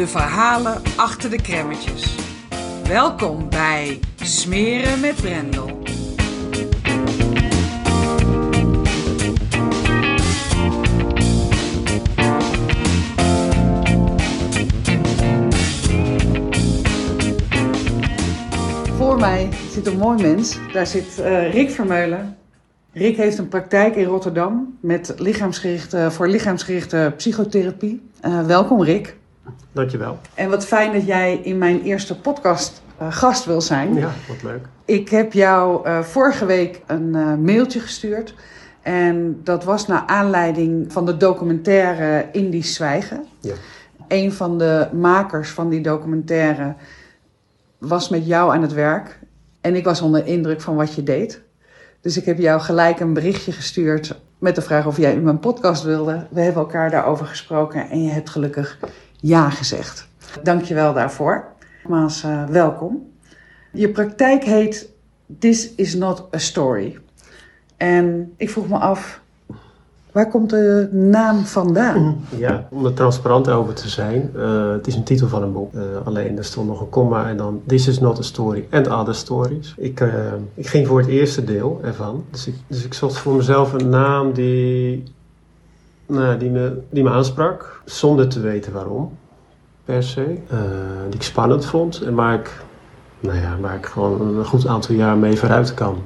de verhalen achter de kremmetjes. Welkom bij Smeren met Brendel. Voor mij zit een mooi mens. Daar zit uh, Rick Vermeulen. Rick heeft een praktijk in Rotterdam met lichaamsgerichte, voor lichaamsgerichte psychotherapie. Uh, welkom Rick. Dankjewel. En wat fijn dat jij in mijn eerste podcast uh, gast wil zijn. Ja, wat leuk. Ik heb jou uh, vorige week een uh, mailtje gestuurd. En dat was naar aanleiding van de documentaire Indisch Zwijgen. Ja. Een van de makers van die documentaire was met jou aan het werk. En ik was onder indruk van wat je deed. Dus ik heb jou gelijk een berichtje gestuurd met de vraag of jij in mijn podcast wilde. We hebben elkaar daarover gesproken en je hebt gelukkig ja gezegd. Dank je wel daarvoor. Nogmaals, uh, welkom. Je praktijk heet This is not a story. En ik vroeg me af, waar komt de naam vandaan? Ja, om er transparant over te zijn. Uh, het is een titel van een boek. Uh, alleen er stond nog een komma en dan This is not a story and other stories. Ik, ik ging voor het eerste deel ervan. Dus ik, dus ik zocht voor mezelf een naam die, nou, die, me, die me aansprak. Zonder te weten waarom, se. die ik spannend vond en waar ik, nou ja, waar ik gewoon een goed aantal jaar mee vooruit kan.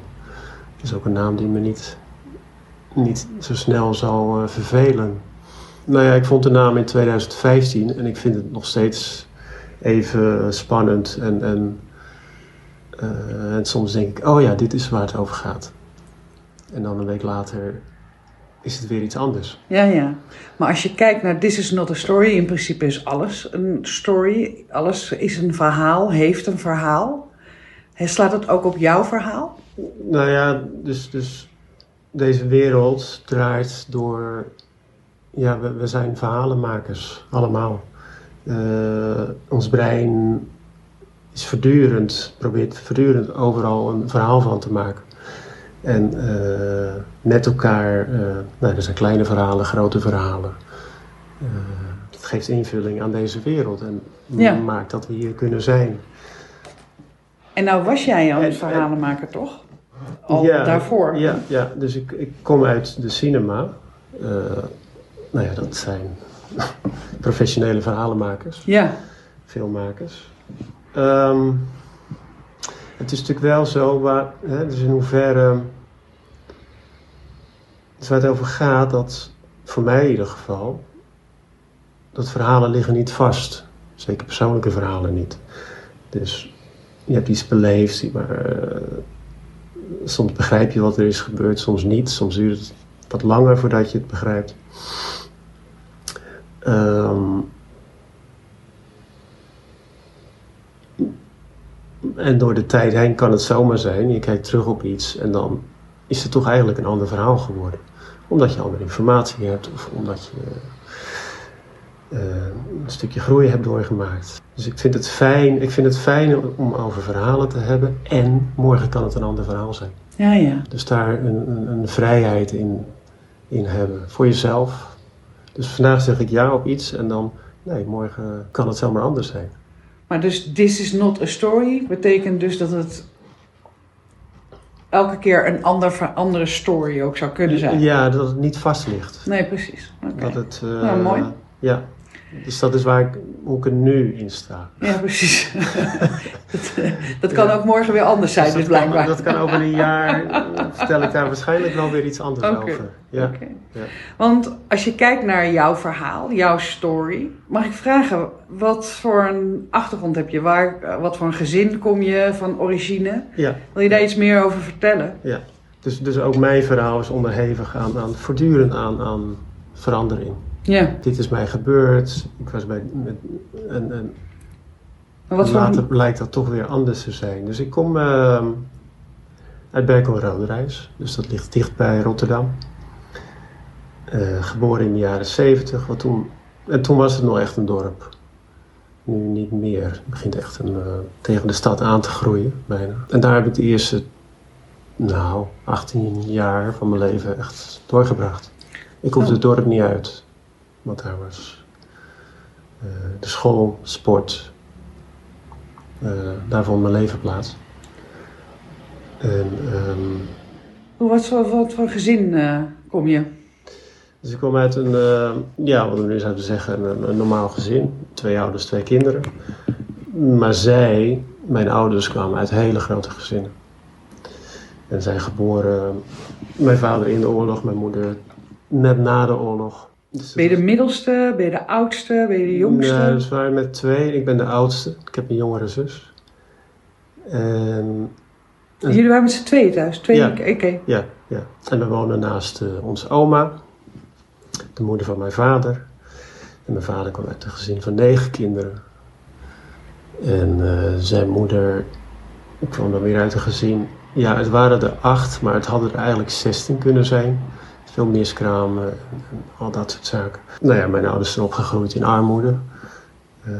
Het is ook een naam die me niet niet zo snel zal uh, vervelen. Nou ja, ik vond de naam in 2015 en ik vind het nog steeds even spannend. En, en, uh, en soms denk ik, oh ja, dit is waar het over gaat. En dan een week later is het weer iets anders. Ja, ja. Maar als je kijkt naar This is not a story, in principe is alles een story. Alles is een verhaal, heeft een verhaal. Slaat het ook op jouw verhaal? Nou ja, dus, dus deze wereld draait door. Ja, we, we zijn verhalenmakers, allemaal. Uh, ons brein is voortdurend, probeert voortdurend overal een verhaal van te maken. En uh, met elkaar, uh, nou, er zijn kleine verhalen, grote verhalen. het geeft invulling aan deze wereld en ja. maakt dat we hier kunnen zijn. En nou was jij al een verhalenmaker, toch? al ja, daarvoor. Ja, ja, dus ik, ik kom uit de cinema. Uh, nou ja, dat zijn professionele verhalenmakers. Ja. Filmmakers. Um, het is natuurlijk wel zo, waar, hè, dus in hoeverre. Dus waar het over gaat, dat voor mij in ieder geval. dat verhalen liggen niet vast. Zeker persoonlijke verhalen niet. Dus je hebt iets beleefd, maar. Uh, soms begrijp je wat er is gebeurd, soms niet. Soms duurt het wat langer voordat je het begrijpt. Um, en door de tijd heen kan het zomaar zijn. Je kijkt terug op iets en dan is het toch eigenlijk een ander verhaal geworden. Omdat je andere informatie hebt of omdat je uh, een stukje groei hebt doorgemaakt. Dus ik vind het fijn, ik vind het fijn om over verhalen te hebben en morgen kan het een ander verhaal zijn. Ja, ja. Dus daar een, een, een vrijheid in, in hebben voor jezelf. Dus vandaag zeg ik ja op iets en dan, nee, morgen kan het zomaar anders zijn. Maar dus this is not a story betekent dus dat het elke keer een ander, andere story ook zou kunnen zijn. Ja, dat het niet vast ligt. Nee, precies. Okay. Dat het, uh, nou, mooi. Ja. Dus dat is waar ik, hoe ik er nu in sta. Ja, precies. dat, dat kan ook morgen weer anders zijn, Dus dus dat, kan, blijkbaar. dat kan over een jaar, eh, vertel ik daar waarschijnlijk wel weer iets anders over. Ja. Oké. ja. Want als je kijkt naar jouw verhaal, jouw story, mag ik vragen, wat voor een achtergrond heb je? Waar, eh, wat voor een gezin kom je van origine? ja. Wil je daar iets meer over vertellen? Ja, dus, dus ook mijn verhaal is onderhevig aan, aan voortdurend aan, aan verandering. Ja. Dit is mij gebeurd. Ik was bij. Met, en, en Maar wat voor later een- blijkt dat toch weer anders te zijn. Dus ik kom ehm, uit Berkel Roderijs. Dus dat ligt dicht bij Rotterdam. Eh, geboren in de jaren 70. Wat toen, en toen was het nog echt een dorp. Nu niet meer. Het begint echt een, eh, tegen de stad aan te groeien, bijna. En daar heb ik de eerste, nou, 18 jaar van mijn leven echt doorgebracht. Ik hoefde Oh. het dorp niet uit. Want daar was eh, de school, sport. Eh, daar vond mijn leven plaats. En, ehm, Hoe- wat, voor, wat voor gezin eh, kom je? dus ik kom uit een, ja, wat we nu zouden zeggen, een, een normaal gezin. Twee ouders, twee kinderen. Maar zij, mijn ouders, kwamen uit hele grote gezinnen. En zijn geboren, mijn vader in de oorlog, mijn moeder net na de oorlog. Dus Ben je de middelste? Ben je de oudste? Ben je de jongste? Nee, dus we waren met twee. Ik ben de oudste. Ik heb een jongere zus. En Jullie waren met z'n tweeën thuis? Twee? Ja. Oké. ja, ja. En we wonen naast eh, onze oma, de moeder van mijn vader. En mijn vader kwam uit een gezin van negen kinderen. En eh, zijn moeder kwam dan weer uit een gezin. Ja, het waren er acht, maar het hadden er eigenlijk zestien kunnen zijn. Veel miskramen en, en al dat soort zaken. Nou ja, mijn ouders zijn opgegroeid in armoede. Eh,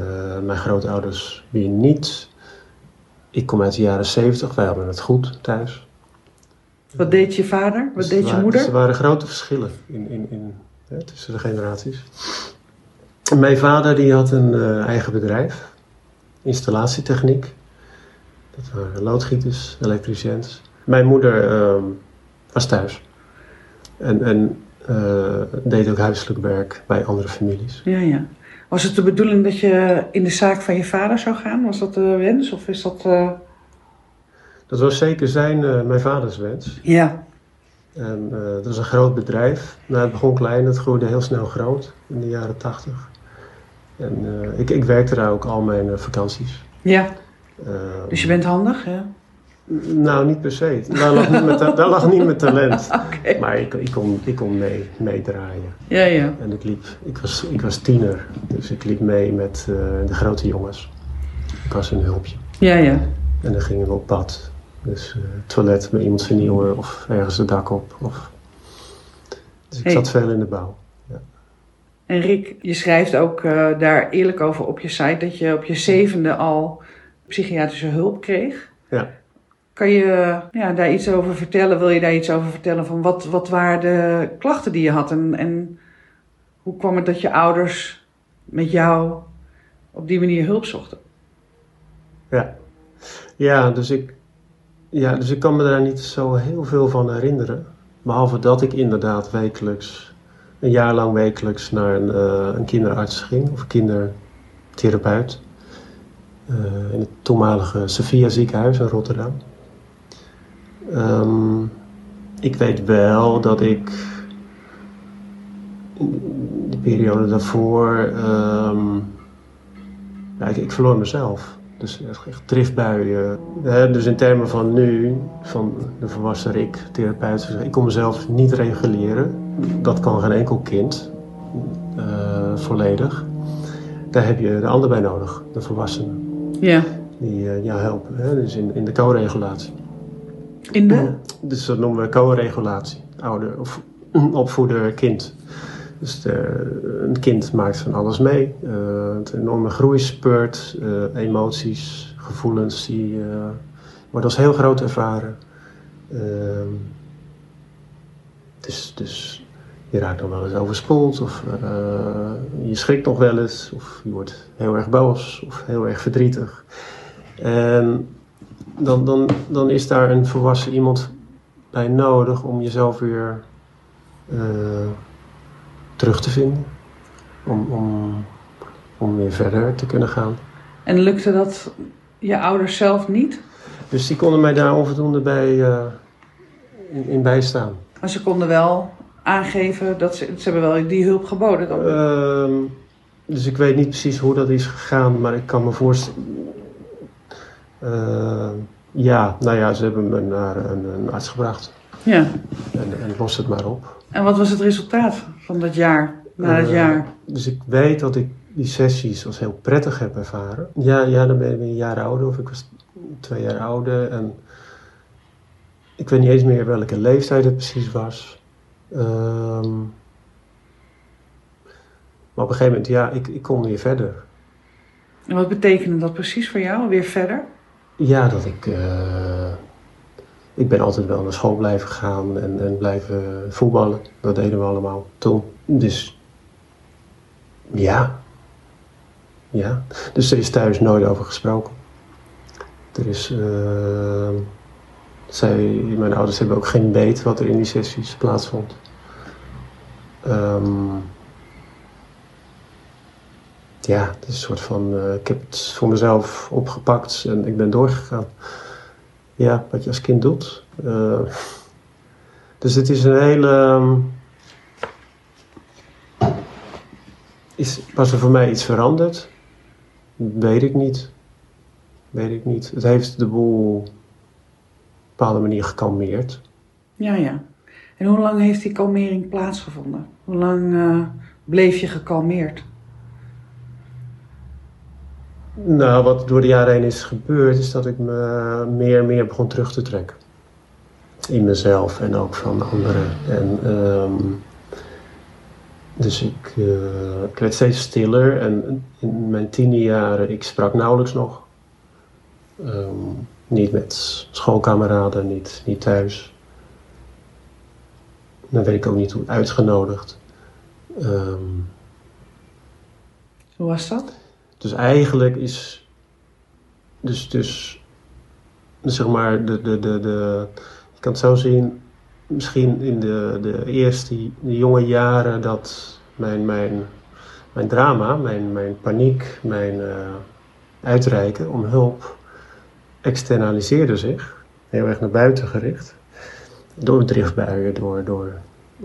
mijn grootouders weer niet. Ik kom uit de jaren zeventig, wij hadden het goed thuis. Wat deed je vader? Wat Dus deed je waren- moeder? dus er waren grote verschillen in, in, in, hè, tussen de generaties. En Mijn vader die had een eh, eigen bedrijf, installatietechniek. Dat waren loodgieters, elektriciëns. Mijn moeder ehm, was thuis. En, en eh, deed ook huiselijk werk bij andere families. Ja, ja. Was het de bedoeling dat je in de zaak van je vader zou gaan? Was dat de wens? Of is dat... eh, Dat was zeker zijn, eh, mijn vaders wens. Ja. En dat was een groot bedrijf. Nou, het begon klein, het groeide heel snel groot in de jaren tachtig. En ik, ik werkte daar ook al mijn vakanties. Ja. Dus je bent handig, ja? Nou, niet per se. Daar lag niet mijn, ta- daar lag niet talent. Maar ik, ik kon, ik kon mee, meedraaien. Ja, ja. En ik liep, ik was, ik was tiener, dus ik liep mee met eh, de grote jongens. Ik was een hulpje. Ja, ja. En dan gingen we op pad. Dus eh, toilet met iemand vernieuwen of ergens het dak op. Of... Dus ik Hey. zat veel in de bouw. En Rick, je schrijft ook eh, daar eerlijk over op je site dat je op je zevende al psychiatrische hulp kreeg. Ja. Kan je ja, daar iets over vertellen? Wil je daar iets over vertellen? Van wat, wat waren de klachten die je had? En, en hoe kwam het dat je ouders met jou op die manier hulp zochten? Ja, ja, dus ik, ja, dus ik kan me daar niet zo heel veel van herinneren. Behalve dat ik inderdaad wekelijks, een jaar lang wekelijks naar een, eh, een kinderarts ging, of kindertherapeut. eh, in het toenmalige Sophia ziekenhuis in Rotterdam. Ehm, ik weet wel dat ik de periode daarvoor, ehm, ja, ik, ik verloor mezelf. Dus echt, driftbuien. Dus in termen van nu, van de volwassen Rick, therapeut, ik kon mezelf niet reguleren. Dat kan geen enkel kind, eh, volledig. Daar heb je de ander bij nodig, de volwassenen, Ja. die eh, jou helpen. Dus in, in de co-regulatie. De? Dus dat noemen we co-regulatie. Ouder of opvoeder kind. Dus de- een kind maakt van alles mee. Eh, het enorme groeispurt, eh, emoties, gevoelens, die eh, worden als heel groot ervaren. Ehm, dus, dus je raakt dan wel eens overspoeld, of je schrikt nog wel eens, of je wordt heel erg boos, of heel erg verdrietig. En dan, dan, dan is daar een volwassen iemand bij nodig om jezelf weer eh, terug te vinden. Om, om om weer verder te kunnen gaan. En lukte dat je ouders zelf niet? Dus die konden mij daar onvoldoende bij uh, in, in, bijstaan. Maar ze konden wel aangeven dat ze, ze hebben wel die hulp geboden dan? Uh, dus ik weet niet precies hoe dat is gegaan, maar ik kan me voorstellen. Uh, ja, nou ja, ze hebben me naar een, een arts gebracht. Ja. En, en los het maar op. En wat was het resultaat van dat jaar, na dat jaar? Dus ik weet dat ik die sessies als heel prettig heb ervaren. Ja, ja dan ben ik een jaar ouder, of ik was twee jaar ouder. En ik weet niet eens meer welke leeftijd het precies was. Um, maar op een gegeven moment, ja, ik, ik kon weer verder. En wat betekende dat precies voor jou, weer verder? Ja, dat ik... Uh, ik ben altijd wel naar school blijven gaan en, en blijven voetballen. Dat deden we allemaal toen. Dus ja. Ja. Dus er is thuis nooit over gesproken. Er is... Uh, zij, mijn ouders hebben ook geen weet wat er in die sessies plaatsvond. Um, ja, het is een soort van, uh, ik heb het voor mezelf opgepakt en ik ben doorgegaan. Ja, wat je als kind doet. Uh, dus het is een hele. Um, is, was er voor mij iets veranderd? Weet ik niet. Weet ik niet. Het heeft de boel op een bepaalde manier gekalmeerd. Ja, ja. En hoe lang heeft die kalmering plaatsgevonden? Hoe lang uh, bleef je gekalmeerd? Nou, wat door de jaren heen is gebeurd, is dat ik me meer en meer begon terug te trekken. In mezelf en ook van anderen. En, um, dus ik, uh, ik, werd steeds stiller en in mijn tiende jaren, ik sprak nauwelijks nog. Um, niet met schoolkameraden, niet, niet thuis. Dan werd ik ook niet uitgenodigd. Um, Hoe was dat? Dus eigenlijk is. Dus, dus zeg maar, de, de, de, de, je kan het zo zien, misschien in de, de eerste de jonge jaren dat mijn, mijn, mijn drama, mijn, mijn paniek, mijn uh, uitreiken om hulp externaliseerde zich. Heel erg naar buiten gericht. Door driftbuien, door, door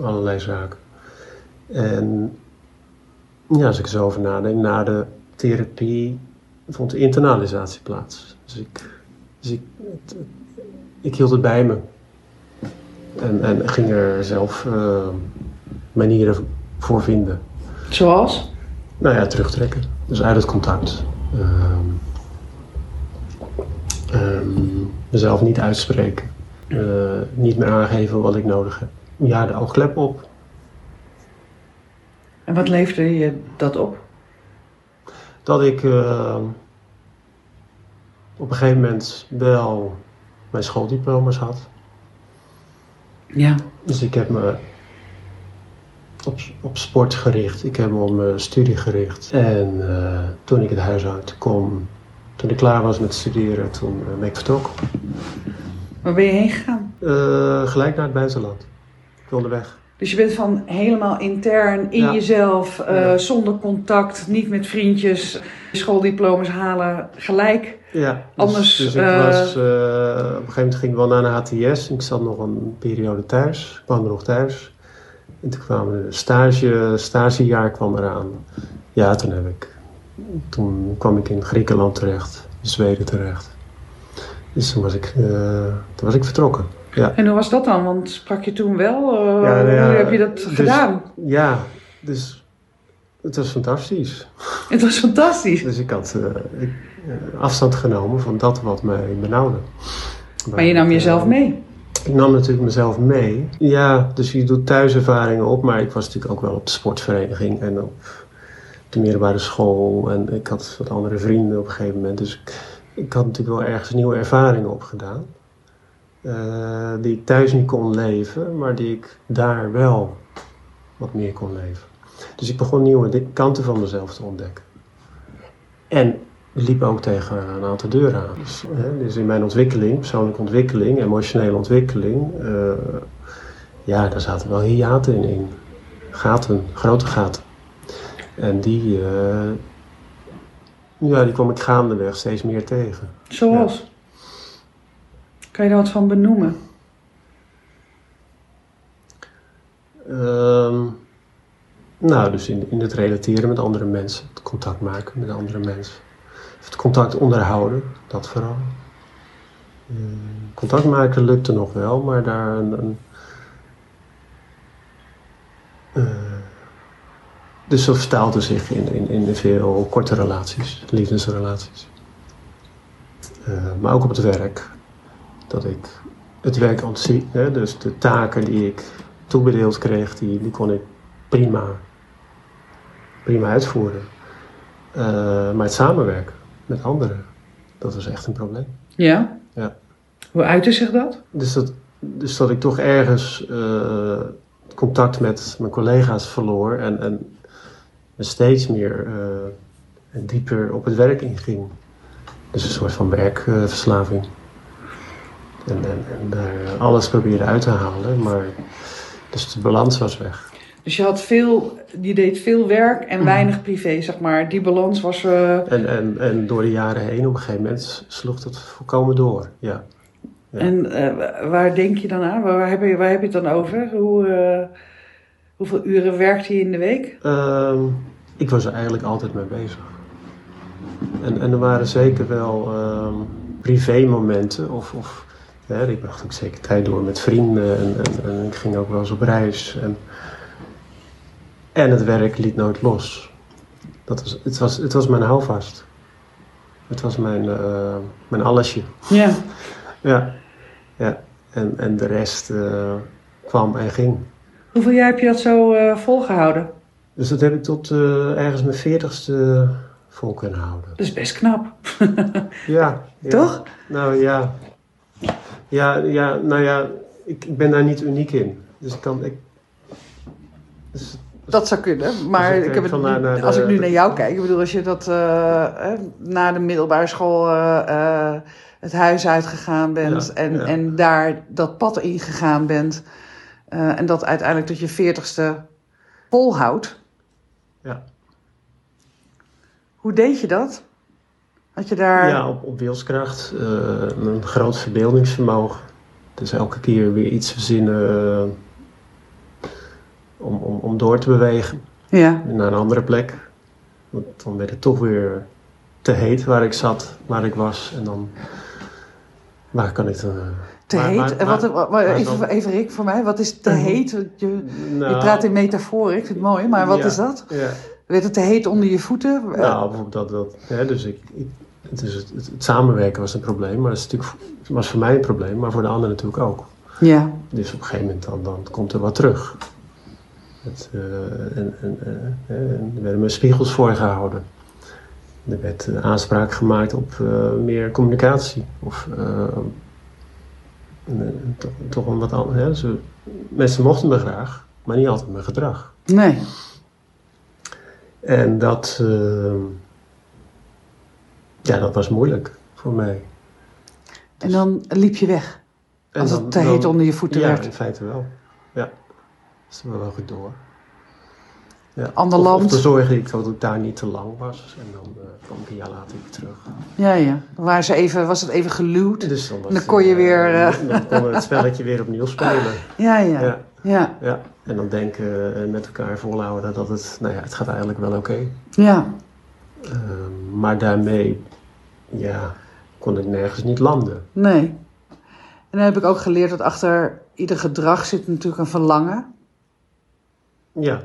allerlei zaken. En ja, als ik zo over nadenk, na de therapie vond de internalisatie plaats. Dus ik, dus ik, ik hield het bij me. En, en ging er zelf uh, manieren voor vinden. Zoals? Nou ja, terugtrekken. Dus uit het contact. Um, um, mezelf niet uitspreken. Uh, niet meer aangeven wat ik nodig heb. Ja, de oogklep op. En wat leverde je dat op? Dat ik uh, op een gegeven moment wel mijn schooldiploma's had. Ja. Dus ik heb me op, op sport gericht. Ik heb me op mijn studie gericht. En uh, toen ik het huis uit kon, toen ik klaar was met studeren, toen uh, ben ik vertrokken. Waar ben je heen gegaan? Uh, gelijk naar het buitenland. Ik wilde weg. Dus je bent van helemaal intern in Ja. jezelf, eh, Ja. zonder contact, niet met vriendjes, schooldiploma's halen, gelijk. Ja, Anders, Dus, dus ik eh, was, eh, op een gegeven moment ging ik wel naar een HTS. Ik zat nog een periode thuis. Ik kwam er nog thuis. En toen kwam de stage, stagejaar kwam eraan. Ja, toen heb ik, toen kwam ik in Griekenland terecht, in Zweden terecht. Dus toen was ik, eh, toen was ik vertrokken. Ja. En hoe was dat dan? Want sprak je toen wel? Eh, Ja, nou ja, hoe heb je dat dus- gedaan? Ja, dus het was fantastisch. Het was fantastisch. Dus ik had eh, ik, eh, afstand genomen van dat wat mij benauwde. Maar je nam jezelf mee. Ik nam natuurlijk mezelf mee. Ja, dus je doet thuiservaringen op, maar ik was natuurlijk ook wel op de sportvereniging en op de middelbare school. En ik had wat andere vrienden op een gegeven moment. Dus ik, ik had natuurlijk wel ergens nieuwe ervaringen opgedaan. Eh, die ik thuis niet kon leven, maar die ik daar wel wat meer kon leven. Dus ik begon nieuwe kanten van mezelf te ontdekken. En liep ook tegen een aantal deuren aan. Dus, hè, dus in mijn ontwikkeling, persoonlijke ontwikkeling, emotionele ontwikkeling, eh, ja, daar zaten wel hiaten in, in. Gaten, grote gaten. En die, eh, Ja, die kwam ik gaandeweg steeds meer tegen. Zoals? Kan je daar wat van benoemen? Ehm, nou, dus in, in het relateren met andere mensen, het contact maken met andere mensen. Het contact onderhouden, dat vooral. Uh, contact maken lukte nog wel, maar daar een. een uh, dus zo vertaalde zich in, in, in veel korte relaties, liefdesrelaties. Uh, maar ook op het werk. Dat ik het werk ontzie, hè, dus de taken die ik toebedeeld kreeg, die, die kon ik prima, prima uitvoeren. Uh, maar het samenwerken met anderen, dat was echt een probleem. Ja? Ja. Hoe uitte zich dat? Dus dat, dus dat ik toch ergens uh, contact met mijn collega's verloor en, en, en steeds meer uh, en dieper op het werk inging. Dus een soort van werkverslaving. En, en, en daar alles probeerde uit te halen, maar dus de balans was weg. Dus je had veel, je deed veel werk en weinig privé, zeg maar. Die balans was. Uh... En, en, en door de jaren heen, op een gegeven moment sloeg dat volkomen door. Ja. ja. En uh, waar denk je dan aan? Waar heb je, waar heb je het dan over? Hoe, uh, hoeveel uren werkte je in de week? Um, ik was er eigenlijk altijd mee bezig. En, en er waren zeker wel um, privé momenten of, of ik bracht ook zeker tijd door met vrienden en, en, en, ik ging ook wel eens op reis. En, en het werk liet nooit los. Dat was, het, was, het was mijn houvast. Het was mijn, uh, mijn allesje. Ja. ja. ja. En, en de rest uh, kwam en ging. Hoeveel jaar heb je dat zo uh, volgehouden? Dus dat heb ik tot ergens mijn veertigste vol kunnen houden. Dat is best knap. ja, ja. Toch? Nou ja, ja, ja, nou ja, ik, ik ben daar niet uniek in. Dus ik kan. Ik, dus, dat zou kunnen, maar ik, ik heb het, naar, naar als de, ik nu naar jou kijk, ik bedoel, als je dat uh, na de middelbare school uh, uh, het huis uitgegaan bent ja, en, ja. en daar dat pad ingegaan bent en dat uiteindelijk tot je veertigste volhoudt. Ja. Hoe deed je dat? Je daar... Ja, op, op wilskracht, uh, een groot verbeeldingsvermogen. Dus elke keer weer iets verzinnen uh, om, om, om door te bewegen ja. naar een andere plek. Want dan werd het toch weer te heet waar ik zat, waar ik was. En dan, waar kan ik dan... Uh, te maar, heet? Maar, wat, maar, even, even Rick, voor mij, wat is te heet? Je, nou, je praat in metafoor, ik vind het mooi, maar wat ja, is dat? Ja. Werd het te heet onder je voeten? Nou, bijvoorbeeld dat. dat hè, dus ik, ik het, het, het, samenwerken was een probleem, maar dat is natuurlijk, was voor mij een probleem, maar voor de ander natuurlijk ook. Ja. Dus op een gegeven moment dan, dan komt er wat terug. Het, uh, en, en, uh, en er werden me spiegels voorgehouden. Er werd uh, aanspraak gemaakt op meer communicatie. Of toch, toch een wat anders. Hè? mensen mochten me graag, maar niet altijd mijn gedrag. Nee. En dat ja, dat was moeilijk voor mij. En dan liep je weg? Als dan, het te heet onder je voeten ja, werd? Ja, in feite wel. Ja, dat is wel goed door. Ja. Ander of, land? Of te zorgen ik dat ik daar niet te lang was. En dan uh, kwam ik een jaar later weer terug. Ja, ja. Waar ze even, was het even geluwd? Dus dan, was dan kon je uh, weer... Uh... Dan kon het spelletje weer opnieuw spelen. Ja, ja. ja. ja. ja. En dan denken en met elkaar volhouden dat het... Nou ja, het gaat eigenlijk wel oké. Okay. Ja. Ehm, maar daarmee ja, kon ik nergens niet landen. Nee. En dan heb ik ook geleerd dat achter ieder gedrag zit natuurlijk een verlangen. Ja.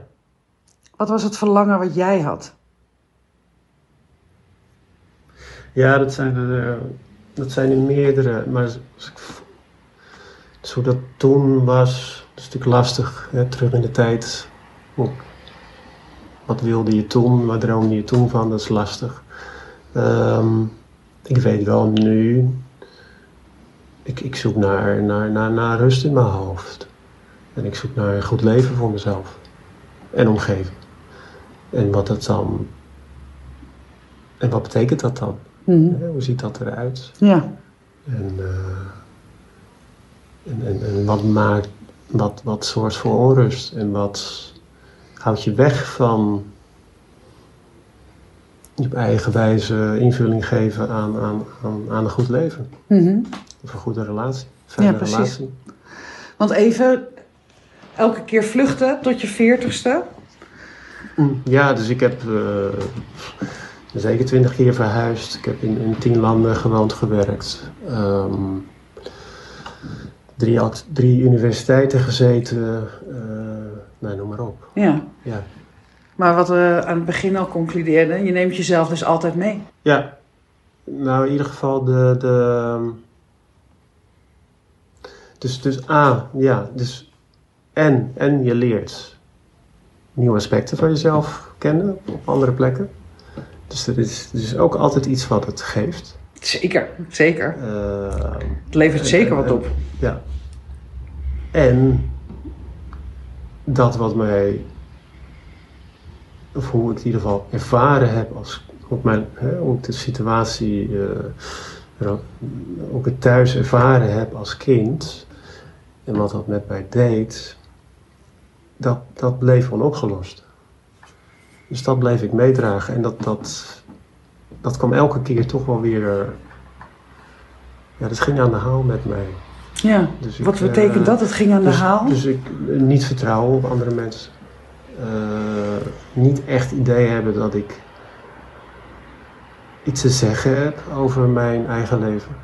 Wat was het verlangen wat jij had? Ja, dat zijn er, dat zijn er meerdere. Maar dus hoe dat toen was, dat is natuurlijk lastig. Hè, terug in de tijd. Wat wilde je toen? Wat droomde je toen van? Dat is lastig. Um, ik weet wel nu, ik, ik zoek naar, naar, naar, naar rust in mijn hoofd. En ik zoek naar een goed leven voor mezelf en omgeving. En wat dat dan. En wat betekent dat dan? Ja, hoe ziet dat eruit? Ja. En, uh, en, en, en, wat maakt. Wat, wat zorgt voor onrust? En wat houdt je weg van op eigen wijze invulling geven aan, aan, aan, aan een goed leven. Mhm. Of een goede relatie. Fijne Ja, precies. relatie. Want even, elke keer vluchten tot je veertigste. Mm, Ja, dus ik heb eh, zeker twintig keer verhuisd. Ik heb in, in tien landen gewoond, gewerkt. Ehm, drie, drie universiteiten gezeten. eh nou, noem maar op. Ja. Ja. Maar wat we aan het begin al concludeerden, je neemt jezelf dus altijd mee. Ja, nou in ieder geval de. de dus, dus A, ja, dus. En, en je leert nieuwe aspecten van jezelf kennen op andere plekken. Dus er is, er is ook altijd iets wat het geeft. Zeker, zeker. Eh, Het levert zeker wat op. ja. En dat wat mij, of hoe ik in ieder geval ervaren heb als op mijn, hè, de situatie, eh, er- hoe ik het thuis ervaren heb als kind en wat dat met mij deed, dat, dat bleef onopgelost. Dus dat bleef ik meedragen en dat, dat, dat kwam elke keer toch wel weer, eh, ja, dat ging aan de haal met mij. Ja. Dus ik, Wat betekent eh, dat? Het ging aan de dus, haal? Dus ik eh, niet vertrouwen op andere mensen. Eh, niet echt idee hebben dat ik iets te zeggen heb over mijn eigen leven.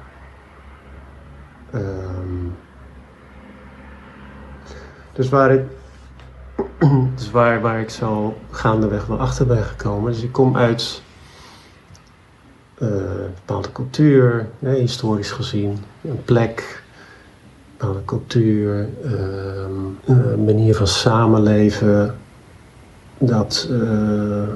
Ehm, dus waar ik, dus waar, waar ik zo gaandeweg wel achter ben gekomen. Dus ik kom uit een bepaalde cultuur, historisch gezien, een plek, een bepaalde cultuur, ehm, een manier van samenleven. Dat, eh,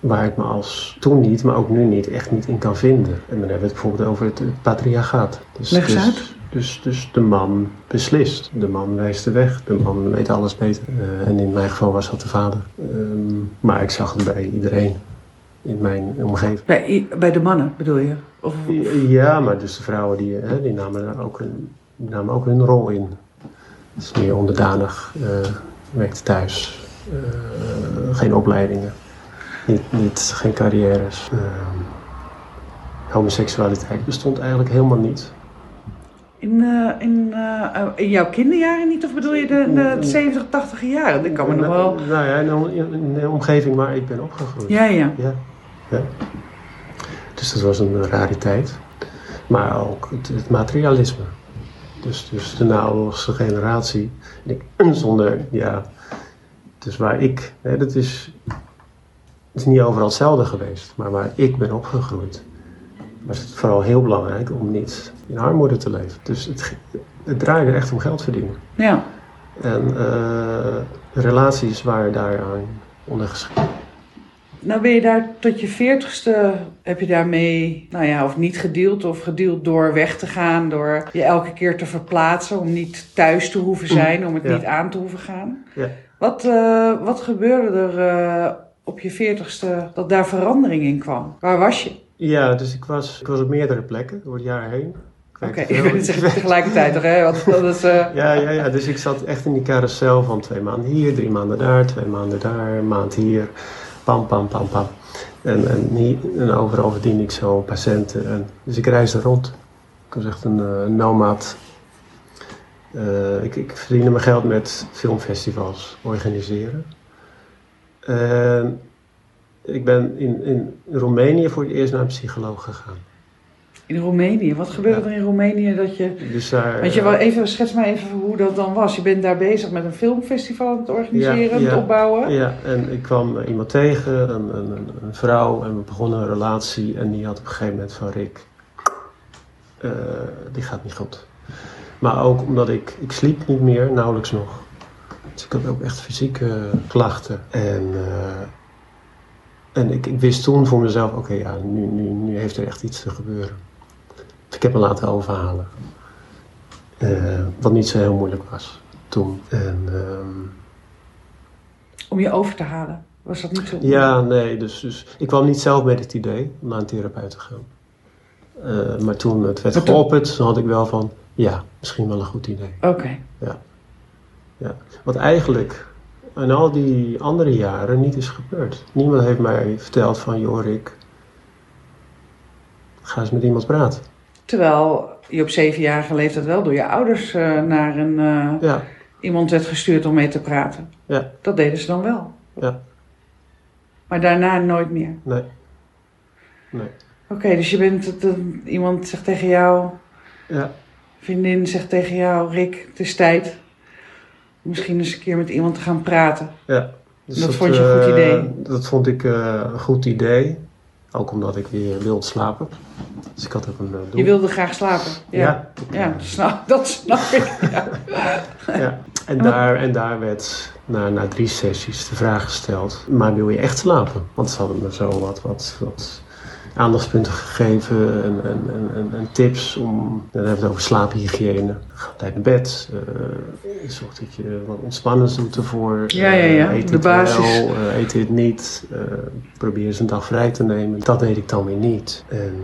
waar ik me als toen niet, maar ook nu niet, echt niet in kan vinden. En dan hebben we het bijvoorbeeld over het, het patriarchaat. Dus, Leg eens dus, uit. Dus, dus de man beslist. De man wijst de weg. De man weet alles beter. Eh, en in mijn geval was dat de vader. Ehm, maar ik zag het bij iedereen in mijn omgeving. Bij, bij de mannen bedoel je? Of, Ja, maar dus de vrouwen die, hè, die, namen, daar ook namen ook hun rol in. Het is meer onderdanig, eh werkte thuis, eh, geen opleidingen, niet, niet, geen carrières. Ehm, homoseksualiteit bestond eigenlijk helemaal niet. in, eh, in, eh, in jouw kinderjaren niet? Of bedoel je de, de 70, 80 jaren? Dat kan me nog wel... Nou, ja, in de- in, in de omgeving waar ik ben opgegroeid. Ja, ja. Ja, ja. Dus dat was een rariteit. Maar ook het, het materialisme. Dus, dus de naoorlogse generatie. En ik, zonder, ja. Dus waar ik, hè, dat is, het is niet overal hetzelfde geweest. Maar waar ik ben opgegroeid, was het vooral heel belangrijk om niet in armoede te leven. Dus het, het draaide echt om geld verdienen. Ja. En eh, relaties waren daaraan ondergeschikt. Nou ben je daar tot je veertigste, heb je daarmee, nou ja, of niet gedeeld of gedeeld door weg te gaan, door je elke keer te verplaatsen, om niet thuis te hoeven zijn, om het Ja. niet aan te hoeven gaan. Ja. Wat, eh, wat gebeurde er eh, op je veertigste dat daar verandering in kwam? Waar was je? Ja, dus ik was, ik was op meerdere plekken door het jaar heen. Oké, weet je het tegelijkertijd toch, hè? Want dat is, eh, Ja, ja, ja, dus ik zat echt in die carousel van twee maanden hier, drie maanden daar, twee maanden daar, een maand hier. Pam, pam, pam, pam. En, en, en overal verdiende ik zo patiënten. En, dus ik reisde rond. Ik was echt een eh, nomad. Eh, ik, ik verdiende mijn geld met filmfestivals organiseren. En ik ben in, in Roemenië voor het eerst naar een psycholoog gegaan. In Roemenië. Wat gebeurde er in Roemenië dat je... Dus daar, Want je wel even, schets maar even hoe dat dan was. Je bent daar bezig met een filmfestival aan het organiseren, Ja, het opbouwen. Ja, en ik kwam iemand tegen, een, een, een, vrouw, en we begonnen een relatie. En die had op een gegeven moment van Rick, eh, die gaat niet goed. Maar ook omdat ik, ik sliep niet meer, nauwelijks nog. Dus ik had ook echt fysieke klachten. En, eh, en ik, ik wist toen voor mezelf, oké, ja, nu, nu, nu heeft er echt iets te gebeuren. Ik heb me laten overhalen. Eh, wat niet zo heel moeilijk was toen. En... ehm, Om je over te halen. Was dat niet zo? Ja, nee, dus, dus ik kwam niet zelf met het idee om naar een therapeut te gaan. Eh, maar toen het werd toen- geopperd, had ik wel van, ja, misschien wel een goed idee. Oké. Wat eigenlijk in al die andere jaren niet is gebeurd. Niemand heeft mij verteld van, joh Rick, ga eens met iemand praten. Terwijl je op zevenjarige leeftijd wel door je ouders uh, naar een, uh, Ja, iemand werd gestuurd om mee te praten. ja, Dat deden ze dan wel. ja, Maar daarna nooit meer. nee. Nee. Oké, dus je bent, het- iemand zegt tegen jou, Ja, vriendin zegt tegen jou, Rick, het is tijd. Misschien eens een keer met iemand te gaan praten. ja. Dus Dat vond je een goed eh, idee? Dat vond ik eh, een goed idee. Ook omdat ik weer wilde slapen. Dus ik had ook een eh, doel. Je wilde graag slapen. Ja, Ja. snap, dat snap ik. Ja. Ja, en daar, en daar werd na, na drie sessies de vraag gesteld: maar wil je echt slapen? Want ze hadden me zo wat, wat, wat aandachtspunten gegeven en, en, en, en, tips om. Dan hebben we het over slaaphygiëne. Ga tijd naar bed. eh, zorg dat je wat ontspannends doet ervoor. Ja, ja, ja, Eh, eet de basis. wel, eh, eet dit niet. probeer eens een dag vrij te nemen. Dat deed ik dan weer niet. En,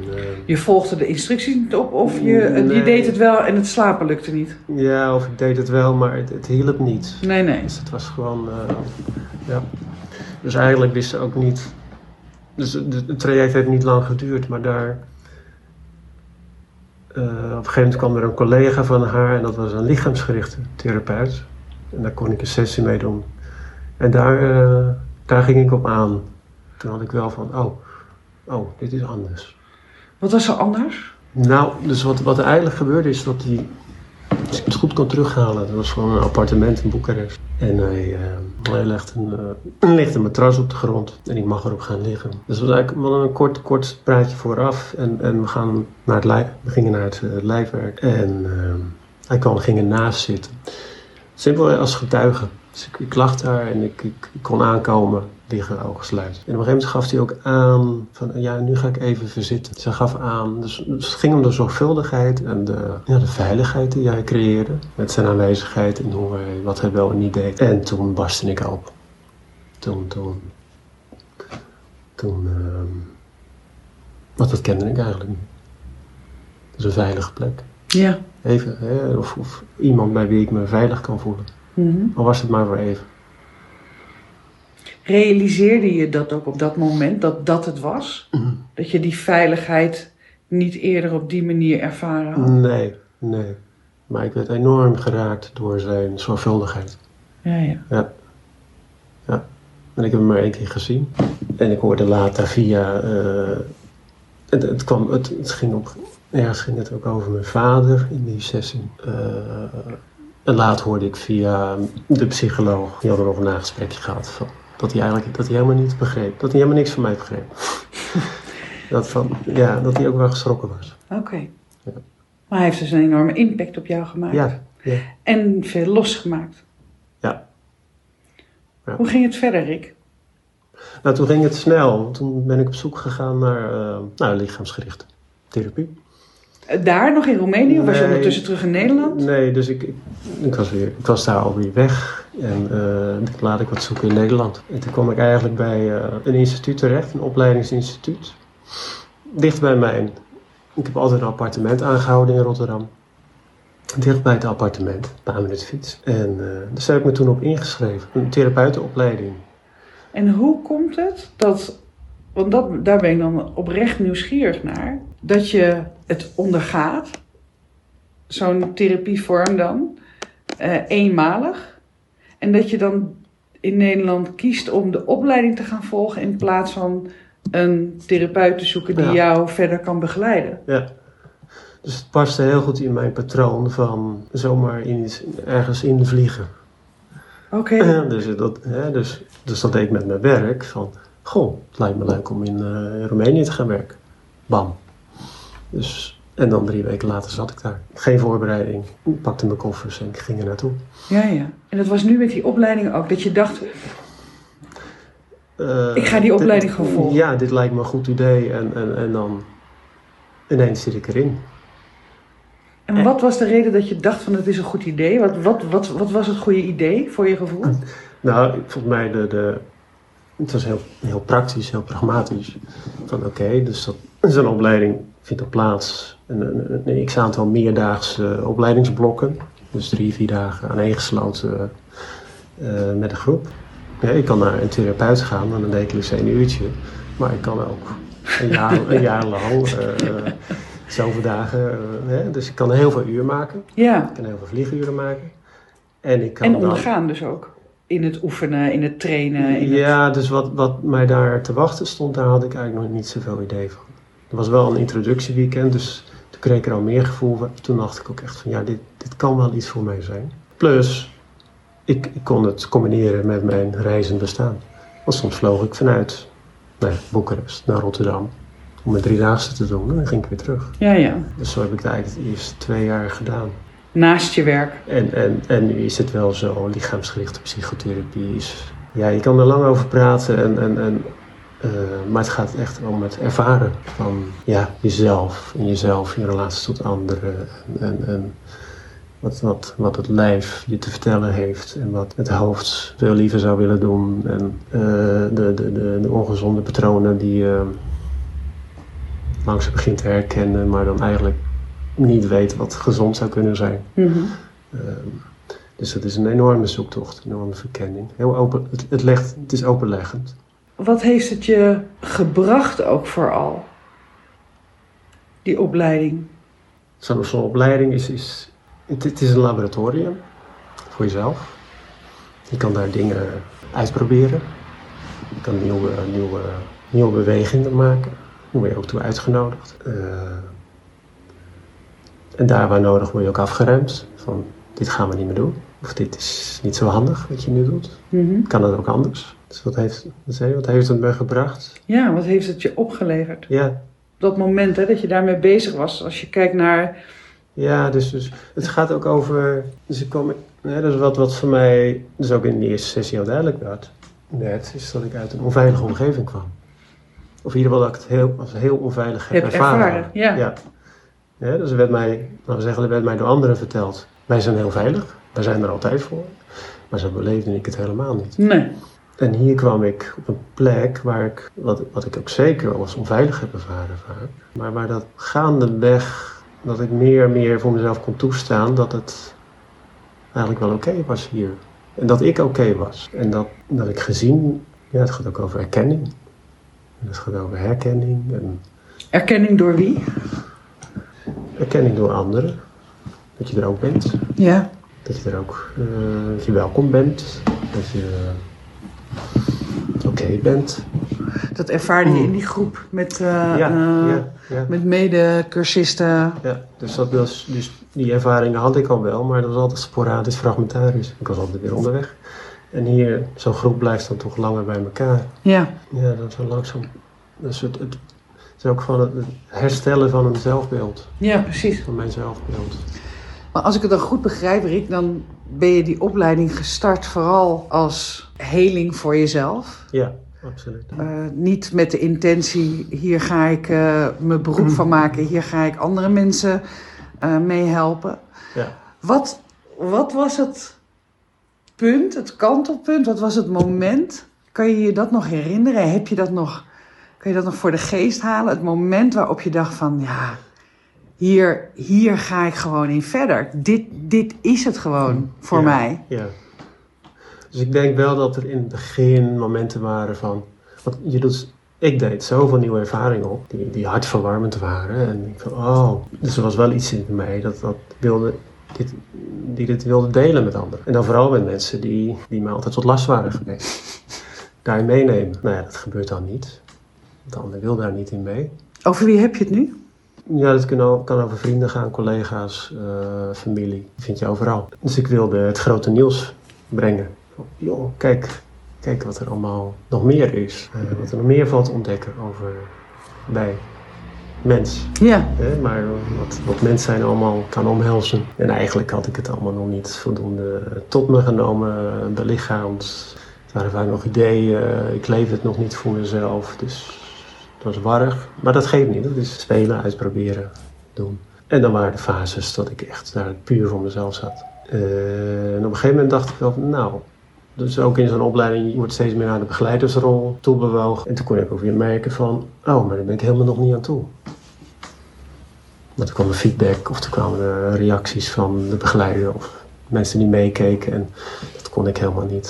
Je volgde de instructies niet op of je, je Nee. deed het wel en het slapen lukte niet. ja, of ik deed het wel, maar het, het hielp niet. Nee, nee. Dus het was gewoon, ja. Dus eigenlijk wist ze ook niet. Dus het traject heeft niet lang geduurd, maar daar. eh, op een gegeven moment kwam er een collega van haar en dat was een lichaamsgerichte therapeut. En daar kon ik een sessie mee doen. En daar, eh, daar ging ik op aan. Toen had ik wel van, oh, oh, dit is anders. Wat was er anders? Nou, dus wat, wat er eigenlijk gebeurde is dat hij, als ik het goed kon terughalen, dat was gewoon een appartement in Boekarest. En hij, eh, hij legt een, ligt een matras op de grond en ik mag erop gaan liggen. Dus het was eigenlijk wel een kort, kort praatje vooraf en, en we, gaan naar het lijf, we gingen naar het eh, lijfwerk. En hij kwam, ging ernaast zitten. Simpel als getuige. Dus ik, ik lag daar en ik, ik kon aankomen, liggen, ogen sluiten. En op een gegeven moment gaf hij ook aan van, ja, nu ga ik even verzitten. Ze gaf aan, dus, dus het ging om de zorgvuldigheid en de, ja, de veiligheid die hij creëerde. Met zijn aanwezigheid en hoe hij, wat hij wel en niet deed. En toen barstte ik op. Toen, toen, toen, ehm want dat kende ik eigenlijk niet. Is een veilige plek. Ja. Even, hè, of, of iemand bij wie ik me veilig kan voelen. Mhm. Al was het maar voor even. Realiseerde je dat ook op dat moment, dat dat het was? Dat je die veiligheid niet eerder op die manier ervaren had? Nee, nee. Maar ik werd enorm geraakt door zijn zorgvuldigheid. Ja, ja. Ja. Ja. En ik heb hem maar één keer gezien. En ik hoorde later via... eh, het, het, kwam, het, het ging op... Ergens ging het ook over mijn vader in die sessie. Eh, en later hoorde ik via de psycholoog... Die hadden nog een nagesprekje gehad. Van, dat hij eigenlijk dat hij helemaal niet begreep. Dat hij helemaal niks van mij begreep. dat, van, ja, dat hij ook wel geschrokken was. Oké. Ja. Maar hij heeft dus een enorme impact op jou gemaakt. Ja, ja. En veel losgemaakt. Ja. Ja. Hoe ging het verder, Rick? Nou, toen ging het snel. Toen ben ik op zoek gegaan naar eh, nou, lichaamsgerichte therapie. Eh, Daar nog in Roemenië? Of was je ondertussen terug in Nederland? Nee, dus ik, ik, ik was, weer, ik was daar alweer weg. En toen laat ik wat zoeken in Nederland. En toen kwam ik eigenlijk bij eh, een instituut terecht, een opleidingsinstituut. Dicht bij mijn... Ik heb altijd een appartement aangehouden in Rotterdam. Dicht bij het appartement, een paar minuten fiets. En eh, daar heb ik me toen op ingeschreven. Een therapeutenopleiding. En hoe komt het dat, want dat, daar ben ik dan oprecht nieuwsgierig naar, dat je het ondergaat, zo'n therapievorm dan, eh, eenmalig, en dat je dan in Nederland kiest om de opleiding te gaan volgen in plaats van een therapeut te zoeken die Ja. jou verder kan begeleiden. Ja. Dus het paste heel goed in mijn patroon van zomaar in ergens invliegen. Oké, dus, dat, hè, dus, dus dat deed ik met mijn werk. Van, goh, het lijkt me leuk om in eh, Roemenië te gaan werken. Bam. Dus, en dan drie weken later zat ik daar. Geen voorbereiding. Ik pakte mijn koffers en ik ging er naartoe. ja, ja. En dat was nu met die opleiding ook, dat je dacht, Eh, Ik ga die opleiding dit- gewoon volgen. Ja, dit lijkt me een goed idee. En, en, en dan ineens zit ik erin. en wat was de reden dat je dacht van het is een goed idee? Wat, wat, wat, wat was het goede idee voor je gevoel? Nou, volgens mij de, de, het was heel, heel praktisch, heel pragmatisch. Van oké, dus dat, zo'n opleiding vindt er plaats. Een, een, een x-aantal meerdaagse opleidingsblokken. Dus drie, vier dagen aaneengesloten eh, met een groep. Ja, ik kan naar een therapeut gaan en dan dus een uurtje. Maar ik kan ook een jaar, een jaar lang, uh, zoveel dagen. Uh, hè? Dus ik kan heel veel uur maken. Ja. Ik kan heel veel vlieguren maken. En, ik kan En dan- ondergaan dus ook. In het oefenen, in het trainen. In het- Ja, dus wat, wat mij daar te wachten stond, daar had ik eigenlijk nog niet zoveel idee van. Er was wel een introductieweekend, dus toen kreeg ik er al meer gevoel van. Toen dacht ik ook echt van, ja, dit, dit kan wel iets voor mij zijn. Plus, ik, ik kon het combineren met mijn reizend bestaan. Want soms vloog ik vanuit ja, Boekarest naar Rotterdam om een driedaagse te doen en dan ging ik weer terug. ja, ja. Dus zo heb ik het eigenlijk de eerste twee jaar gedaan. Naast je werk. En, en, en nu is het wel zo, lichaamsgerichte psychotherapie is... Ja, je kan er lang over praten, en, en, en, eh, maar het gaat echt om het ervaren van ja, jezelf. En jezelf in relatie tot anderen. En, en, wat, wat, wat het lijf je te vertellen heeft. En wat het hoofd veel liever zou willen doen. En eh, de, de, de, de ongezonde patronen die je langzaam begint te herkennen, maar dan eigenlijk niet weet wat gezond zou kunnen zijn. Mhm. Ehm, dus dat is een enorme zoektocht, een enorme verkenning. Heel open, het, het, legt, het is openleggend. Wat heeft het je gebracht ook vooral? Die opleiding. Zo'n opleiding is, is het, het is een laboratorium voor jezelf. Je kan daar dingen uitproberen. Je kan nieuwe, nieuwe, nieuwe bewegingen maken. Daar word je ook toe uitgenodigd. Eh, en daar waar nodig word je ook afgeremd. Van dit gaan we niet meer doen. Of dit is niet zo handig wat je nu doet. Mhm. Kan het ook anders? Dus wat heeft, wat heeft het me gebracht? Ja, wat heeft het je opgeleverd? Ja, Dat moment hè, dat je daarmee bezig was. Als je kijkt naar... ja dus, dus het gaat ook over. Dus ik kwam, hè, dat is wat, wat voor mij, dus ook in de eerste sessie heel duidelijk werd, werd, is dat ik uit een onveilige omgeving kwam. Of in ieder geval dat ik het heel, als heel onveilig heb, Heb ervaren. ervaren, ja. ja. Ja, dus er werd mij, laten we zeggen, er werd mij door anderen verteld. Wij zijn heel veilig, wij zijn er altijd voor. Maar zo beleefde ik het helemaal niet. Nee. En hier kwam ik op een plek waar ik, wat, wat ik ook zeker als onveilig heb ervaren vaak, maar waar dat gaandeweg, dat ik meer en meer voor mezelf kon toestaan dat het eigenlijk wel oké was hier. En dat ik oké was. En dat, dat ik gezien, ja, het gaat ook over erkenning. En het gaat over herkenning en Erkenning door wie? erkenning door anderen. Dat je er ook bent. Ja. Dat je er ook, eh, dat je welkom bent. Dat je oké bent. Dat ervaarde je in die groep met, eh, Ja, eh, ja, ja. met mede-cursisten. Ja, dus, dat was, dus die ervaringen had ik al wel, maar dat was altijd sporadisch, fragmentarisch. Ik was altijd weer onderweg. En hier, zo'n groep blijft dan toch langer bij elkaar. Ja. Ja, dat is wel langzaam. Dus het, het, het is ook gewoon het herstellen van een zelfbeeld, ja, precies. van mijn zelfbeeld. Maar als ik het dan goed begrijp, Rick, dan ben je die opleiding gestart vooral als heling voor jezelf. Ja, absoluut. Eh, niet met de intentie, hier ga ik eh, mijn beroep van maken, hier ga ik andere mensen eh mee helpen. Ja. Wat, wat was het punt, het kantelpunt, wat was het moment? Kan je je dat nog herinneren? Heb je dat nog, kan je dat nog voor de geest halen? Het moment waarop je dacht van, ja, hier, hier ga ik gewoon in verder. Dit, dit is het gewoon voor Ja, mij. Ja. Dus ik denk wel dat er in het begin momenten waren van. Want je doet, ik deed zoveel nieuwe ervaringen op, die, die hartverwarmend waren. En ik van, oh. Dus er was wel iets in mij dat, dat wilde, dit, die dit wilde delen met anderen. En dan vooral met mensen die, die me altijd tot last waren geweest. Daarin meenemen. Nou ja, dat gebeurt dan niet. De ander wil daar niet in mee. Over wie heb je het nu? Ja, dat kan, kan over vrienden gaan, collega's, eh, familie. Die vind je overal. Dus ik wilde het grote nieuws brengen. Joh, kijk, kijk wat er allemaal nog meer is. Eh, wat er nog meer valt te ontdekken over bij mens. Ja, Hè? Maar wat, wat mens zijn allemaal kan omhelzen. En eigenlijk had ik het allemaal nog niet voldoende tot me genomen, eh, belichaamd. Het waren vaak nog ideeën. Ik leef het nog niet voor mezelf. Dus het was warrig. Maar dat geeft niet. Dat is spelen, uitproberen, doen. En dan waren de fases dat ik echt daar puur voor mezelf zat. Eh, en op een gegeven moment dacht ik wel van, nou... Dus ook in zo'n opleiding, je wordt steeds meer naar de begeleidersrol toebewogen. En toen kon ik ook weer merken van, oh, maar daar ben ik helemaal nog niet aan toe. Want er kwam een feedback of er kwamen er reacties van de begeleider of mensen die meekeken. En dat kon ik helemaal niet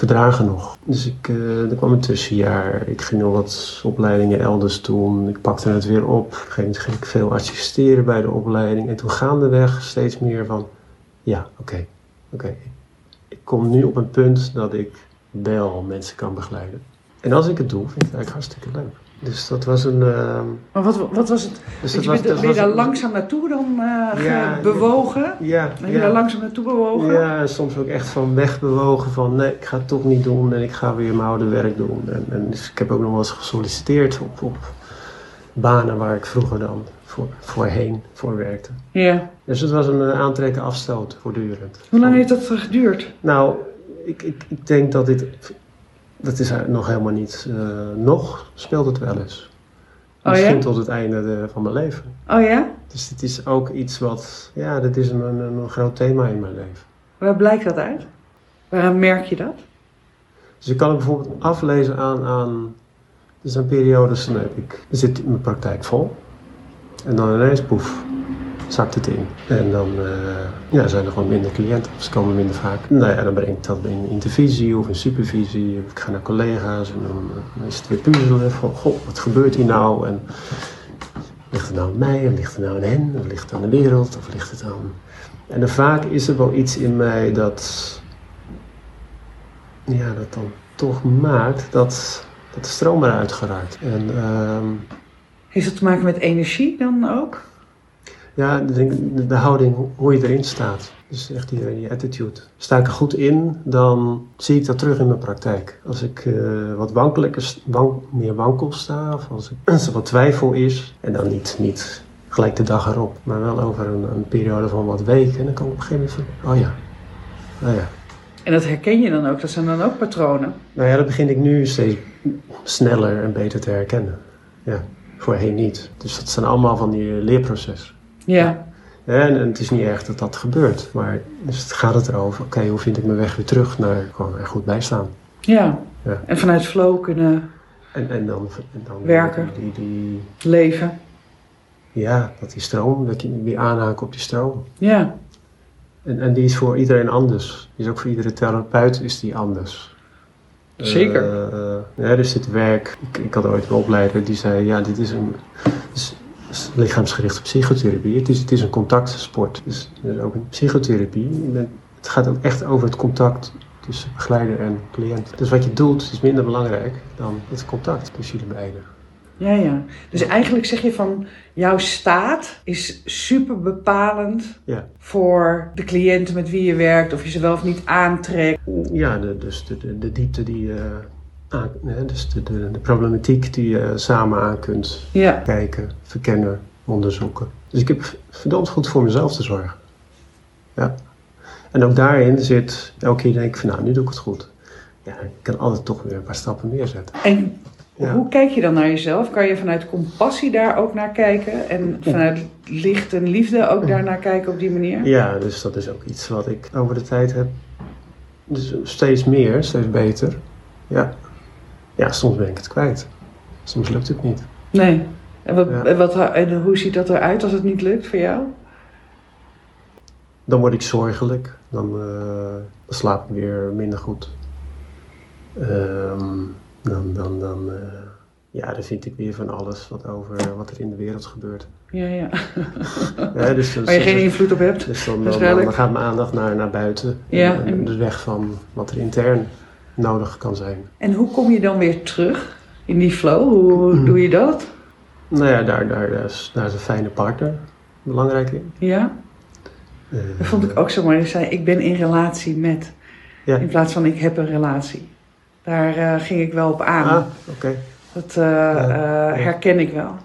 verdragen nog. Dus ik, uh, er kwam een tussenjaar. Ik ging nog wat opleidingen elders doen. Ik pakte het weer op. Op ging ik veel assisteren bij de opleiding. En toen gaandeweg steeds meer van, ja, oké, oké. Ik kom nu op een punt dat ik wel mensen kan begeleiden. En als ik het doe, vind ik het eigenlijk hartstikke leuk. Dus dat was een. Uh, maar wat, wat was het? Dus dat je, was, ben, je daar langzaam naartoe dan uh, ja, bewogen? Ja. Ben je daar langzaam naartoe bewogen? Ja, soms ook echt van weg bewogen van nee, ik ga het toch niet doen en ik ga weer mijn oude werk doen. En, en dus ik heb ook nog wel eens gesolliciteerd op, op banen waar ik vroeger dan voor, voorheen voor werkte. Ja. Dus het was een uh, aantrekken afstoot voortdurend. Hoe lang heeft dat geduurd? Nou, ik, ik, ik denk dat dit dat is nog helemaal niet. Uh, nog speelt het wel eens. Oh, Misschien ja? tot het einde de, van mijn leven. Oh ja? Dus dit is ook iets wat. Ja, dit is een, een, een groot thema in mijn leven. Waar blijkt dat uit? Waarom merk je dat? Dus ik kan het bijvoorbeeld aflezen aan. aan er zijn periodes, dan heb ik. Dan zit mijn praktijk vol. En dan ineens, poef, zakt het in. En dan uh, ja, zijn er gewoon minder cliënten, of ze komen minder vaak. Nou ja, dan breng ik dat in intervisie of in supervisie. Ik ga naar collega's en dan, dan is het weer puzzelen van, goh, wat gebeurt hier nou? En ligt het nou aan mij, of ligt het nou aan hen, of ligt het aan de wereld, of ligt het aan... En dan vaak is er wel iets in mij dat, ja, dat dan toch maakt dat, dat de stroom eruit geraakt. En, uh, Heeft dat te maken met energie dan ook? Ja, de, de houding, hoe je erin staat. Dus echt die, die attitude. Sta ik er goed in, dan zie ik dat terug in mijn praktijk. Als ik uh, wat wankelijker, wank, meer wankel sta, of als, ik, als er wat twijfel is, en dan niet, niet gelijk de dag erop, maar wel over een, een periode van wat weken, en dan kan ik op een gegeven moment van, oh ja, oh ja. En dat herken je dan ook? Dat zijn dan ook patronen? Nou ja, dat begin ik nu steeds sneller en beter te herkennen. Ja, voorheen niet. Dus dat zijn allemaal van die leerprocessen. Ja. En, en, het is niet erg dat dat gebeurt. Maar dus het gaat het erover, oké, hoe vind ik mijn weg weer terug naar gewoon er goed bij staan. Ja. ja. En vanuit flow kunnen en, en dan, en dan werken, die, die, leven. Ja, dat die stroom, dat je weer aanhaken op die stroom. Ja. En, en die is voor iedereen anders. Die is ook voor iedere therapeut is die anders. Zeker. Uh, ja, dus dit werk, ik, ik had ooit een opleider die zei, ja, dit is een, lichaamsgerichte psychotherapie. Het is, het is een contactsport. Dus, dus ook een psychotherapie. het gaat ook echt over het contact tussen begeleider en cliënt. Dus wat je doet is minder belangrijk dan het contact tussen jullie beiden. Ja, ja. Dus eigenlijk zeg je van jouw staat is super bepalend ja. voor de cliënten met wie je werkt, of je ze wel of niet aantrekt. Ja, de, dus de, de, de diepte die je dus de, de, de, problematiek die je samen aan kunt ja. kijken, verkennen, onderzoeken. Dus ik heb verdomd goed voor mezelf te zorgen. Ja. En ook daarin zit, elke keer denk ik van nou, nu doe ik het goed. Ja, ik kan altijd toch weer een paar stappen meer zetten. En hoe kijk je dan naar jezelf? Kan je vanuit compassie daar ook naar kijken? En vanuit licht en liefde ook daar naar kijken op die manier? Ja, dus dat is ook iets wat ik over de tijd heb. Dus steeds meer, steeds beter. Ja ja, soms ben ik het kwijt. Soms lukt het niet. Nee. En, wat, en, wat, en hoe ziet dat eruit als het niet lukt voor jou? Dan word ik zorgelijk. Dan, uh, dan slaap ik weer minder goed. Um, dan, dan, dan, uh, ja, dan vind ik weer van alles wat over wat er in de wereld gebeurt. Ja, ja. ja dus, Waar je geen invloed op hebt. Dus dan, dan, dan, gaat mijn aandacht naar, naar buiten. Ja, en, dus weg van wat er intern nodig kan zijn. En hoe kom je dan weer terug in die flow? Hoe mm. doe je dat? Nou ja, daar, daar, daar, is, daar is een fijne partner belangrijk in. Ja? Uh, dat vond ik ook zo mooi. Je zei, ik ben in relatie met. Ja. In plaats van ik heb een relatie. Daar uh, ging ik wel op aan. Ah, oké. Dat uh, ja. herken ik wel.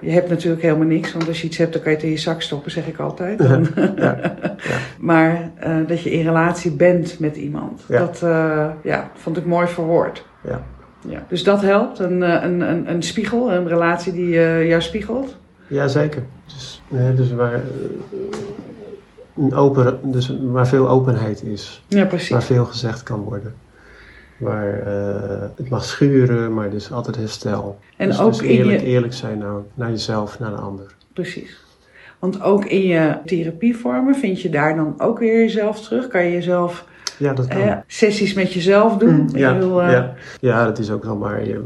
Je hebt natuurlijk helemaal niks, want als je iets hebt, dan kan je het in je zak stoppen, zeg ik altijd. Ja, ja, maar uh, dat je in relatie bent met iemand, dat uh, ja, vond ik mooi verwoord. Ja. Ja. Dus dat helpt, een, eh, een, een, een spiegel, een relatie die uh, jou spiegelt? Ja, zeker. Dus, dus waar, een open, dus waar veel openheid is. Ja, precies. Waar veel gezegd kan worden. Waar uh, het mag schuren, maar dus altijd herstel. En dus, ook dus eerlijk, je... eerlijk zijn naar, naar jezelf, naar de ander. Precies. Want ook in je therapievormen vind je daar dan ook weer jezelf terug? Kan je jezelf Ja, dat kan. eh, sessies met jezelf doen. Mm, ja, wil, eh, ja. ja, dat is ook wel maar eh,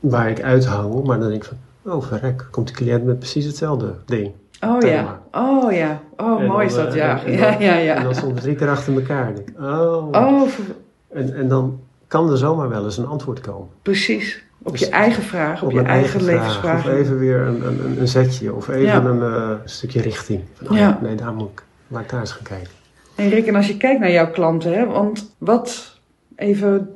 waar ik uithang. Maar dan denk ik van, oh verrek, komt de cliënt met precies hetzelfde ding. Oh thema. ja, oh ja. Oh, En mooi is dan, dat, eh, ja. en- en ja, dan- ja, ja. En dan soms drie keer achter elkaar. Ik, oh. Oh, En, en dan kan er zomaar wel eens een antwoord komen. precies. Op Dus je eigen vraag, op je eigen, vraag, levensvraag. Of even weer een, een, een- zetje. Of even Ja. een eh, stukje richting. Van, oh Ja. ja, Nee, daar moet ik, laat ik daar eens gaan kijken. En Rick, en als je kijkt naar jouw klanten, hè, want wat, even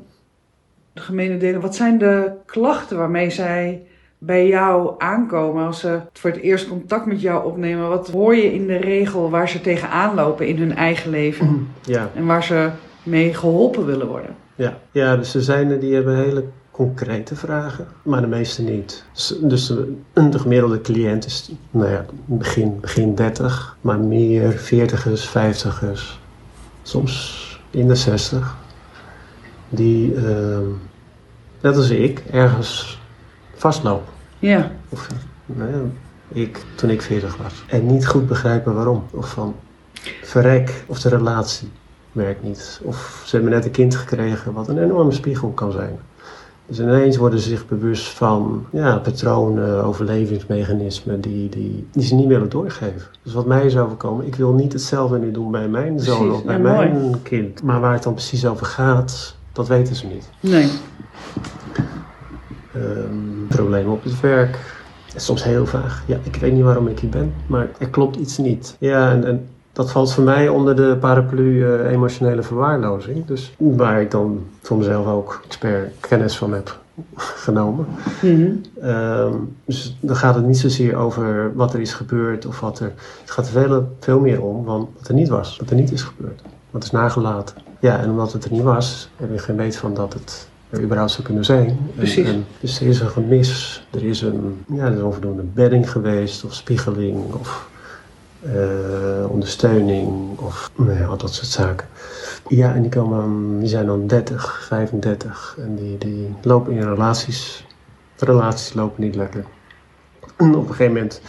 de gemene delen, wat zijn de klachten waarmee zij bij jou aankomen als ze voor het eerst contact met jou opnemen? Wat hoor je in de regel waar ze tegenaan lopen in hun eigen leven Ja, en waar ze mee geholpen willen worden? Ja. ja, dus er zijn er die hebben hele concrete vragen, maar de meeste niet. Dus, dus de, de gemiddelde cliënt is nou ja, begin, begin 30, maar meer 40ers, 50ers, soms in de 60. Die, ehm, net als ik, ergens vastlopen. Ja, Of nou ja, ik toen ik 40 was. En niet goed begrijpen waarom. Of van verrek of de relatie werkt niet. Of ze hebben net een kind gekregen wat een enorme spiegel kan zijn. Dus ineens worden ze zich bewust van ja, patronen, overlevingsmechanismen die, die, die ze niet willen doorgeven. Dus wat mij is overkomen, ik wil niet hetzelfde nu doen bij mijn zoon of bij ja, mooi. mijn kind. Maar waar het dan precies over gaat, dat weten ze niet. nee. Ehm, problemen op het werk. Soms heel vaag. Ja, ik weet niet waarom ik hier ben, maar er klopt iets niet. Ja, en, en dat valt voor mij onder de paraplu eh, emotionele verwaarlozing. Dus waar ik dan voor mezelf ook expert kennis van heb genomen. Mhm. Ehm, dus dan gaat het niet zozeer over wat er is gebeurd of wat er. Het gaat er veel, veel meer om van wat er niet was, wat er niet is gebeurd. Wat is nagelaten. Ja, en omdat het er niet was, heb je geen weet van dat het er überhaupt zou kunnen zijn. En- Precies. En, dus er is een gemis, er is een, ja, er is onvoldoende bedding geweest, of spiegeling, of eh, ondersteuning, of nou ja, al dat soort zaken. Ja, en die, komen, die zijn dan 30, 35 en die, die lopen in relaties. Relaties lopen niet lekker. En op een gegeven moment,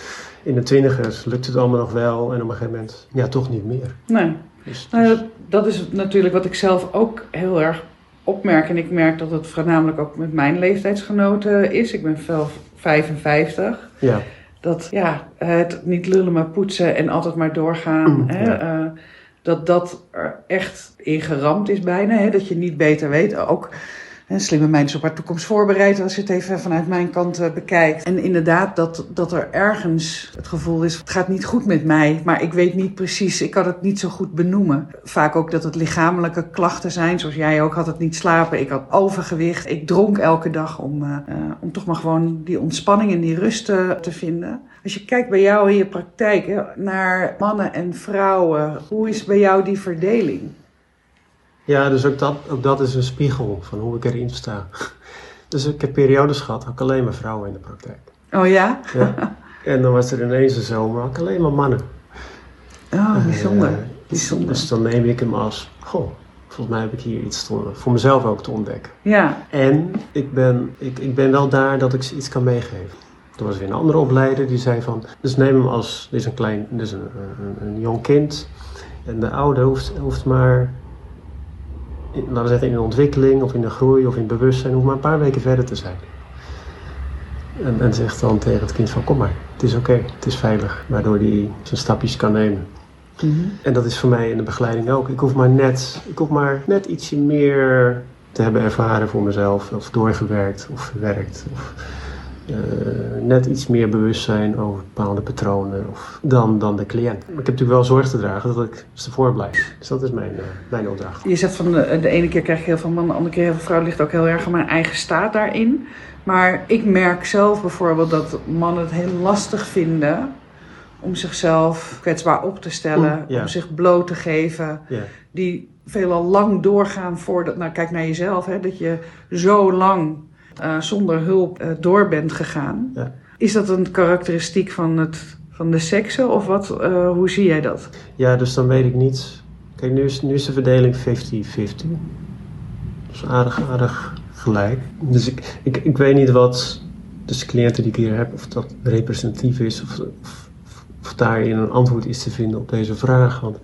in de twintigers, lukt het allemaal nog wel en op een gegeven moment, ja, toch niet meer. Nee. Dus, Nou, dus- dat, dat is natuurlijk wat ik zelf ook heel erg opmerk. En ik merk dat het voornamelijk ook met mijn leeftijdsgenoten is. Ik ben wel 55. ja, Dat ja, het niet lullen maar poetsen en altijd maar doorgaan. Mm, hè, ja. eh, dat dat er echt in geramd is bijna. Hè, dat je niet beter weet. Ook hè, slimme is op haar toekomst voorbereid. Als je het even vanuit mijn kant eh, bekijkt. En inderdaad dat, dat er ergens het gevoel is. Het gaat niet goed met mij. Maar ik weet niet precies. Ik kan het niet zo goed benoemen. Vaak ook dat het lichamelijke klachten zijn. Zoals jij ook had het niet slapen. Ik had overgewicht. Ik dronk elke dag om, eh, eh, om toch maar gewoon die ontspanning en die rust te vinden. Als je kijkt bij jou in je praktijk naar mannen en vrouwen. Hoe is bij jou die verdeling? Ja, dus ook dat, ook dat is een spiegel van hoe ik erin sta. Dus ik heb periodes gehad, had ik alleen maar vrouwen in de praktijk. Oh ja? Ja. En dan was er ineens een zomer, ik alleen maar mannen. Oh, bijzonder. Eh, bijzonder. Dus dan neem ik hem als, goh, volgens mij heb ik hier iets te, voor mezelf ook te ontdekken. Ja, En ik ben, ik, ik ben wel daar dat ik ze iets kan meegeven. Er was weer een andere opleider die zei van, dus neem hem als, dit is een klein, dit is een, een, een jong kind. En de ouder hoeft, hoeft maar, laten we zeggen in de ontwikkeling of in de groei of in bewustzijn, hoeft maar een paar weken verder te zijn. En, en zegt dan tegen het kind van, kom maar, het is oké, het is veilig. Waardoor hij zijn stapjes kan nemen. Mhm. En dat is voor mij in de begeleiding ook. Ik hoef maar net, ik hoef maar net ietsje meer te hebben ervaren voor mezelf. Of doorgewerkt of verwerkt. Of eh, net iets meer bewustzijn over bepaalde patronen. Of, dan, dan de cliënt. Maar ik heb natuurlijk wel zorg te dragen dat ik ervoor blijf. Dus dat is mijn, eh, mijn opdracht. Je zegt van de, de ene keer krijg je heel veel man, de andere keer heel veel vrouw. ligt ook heel erg aan mijn eigen staat daarin. Maar ik merk zelf bijvoorbeeld dat mannen het heel lastig vinden om zichzelf kwetsbaar op te stellen, Mm, om zich bloot te geven. Die veelal lang doorgaan voordat, nou kijk naar jezelf, hè, dat je zo lang eh, zonder hulp eh, door bent gegaan. Ja. Is dat een karakteristiek van, het, van de seksen of wat, eh, hoe zie jij dat? ja, dus dan weet ik niet. Kijk, nu is, nu is de verdeling 50-50. Dus aardig, aardig gelijk. Dus ik, ik, ik weet niet wat, dus de cliënten die ik hier heb, of dat representatief is, of, of, of daarin een antwoord is te vinden op deze vraag. Want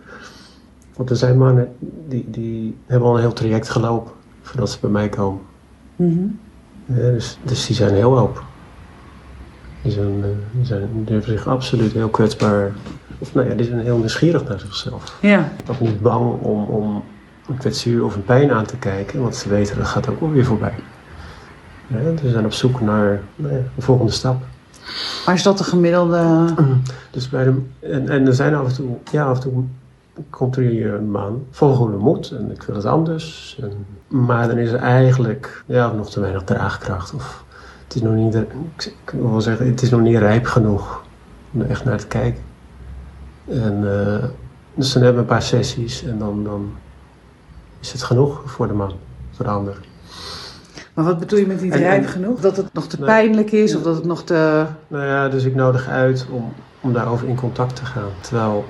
Want er zijn mannen die, die hebben al een heel traject gelopen voordat ze bij mij komen. Ja, dus, dus die zijn heel open. Die, zijn, eh, die, zijn, die durven zich absoluut heel kwetsbaar. Of nou ja, die zijn heel nieuwsgierig naar zichzelf. Ja, Ook niet bang om, om een kwetsuur of een pijn aan te kijken, want ze weten dat gaat ook wel weer voorbij. Ja, ze zijn op zoek naar nou ja, de volgende stap. maar is dat de gemiddelde... Dus bij de, en, en er zijn af en toe, ja, af en toe er hier een man vol goede moed en ik wil het anders. En, maar dan is er eigenlijk ja, nog te weinig draagkracht. Of het is nog niet, ik, wil wel zeggen, het is nog niet rijp genoeg om er echt naar te kijken. En, eh, dus dan hebben we een paar sessies en dan, dan is het genoeg voor de man, voor de ander. Maar wat bedoel je met niet En- rijp en- genoeg? Dat het nog te pijnlijk is of dat het nog te... Nou ja, dus ik nodig uit om, om daarover in contact te gaan. Terwijl,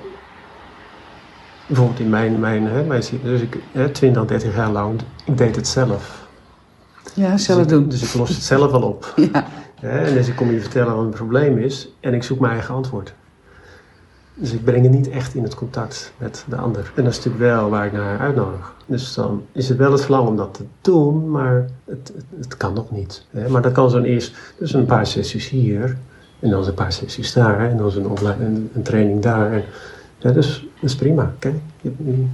bijvoorbeeld in mijn, mijn, hè, mijn dus ik, hè, 20, 30 jaar lang, ik deed het zelf. Ja, Dus zelf ik- doen. Dus ik los het zelf wel op. Ja, Hè, en dus ik kom je vertellen wat het probleem is en ik zoek mijn eigen antwoord. Dus ik breng het niet echt in het contact met de ander. En dat is natuurlijk wel waar ik naar uitnodig. Dus dan is het wel het verlangen om dat te doen, maar het, het, het kan nog niet. Hè. Maar dat kan zo'n eerst, dus een paar sessies hier en dan een paar sessies daar en dan een, opleiding, een, een training daar. En, ja, dus dat is prima. Kijk,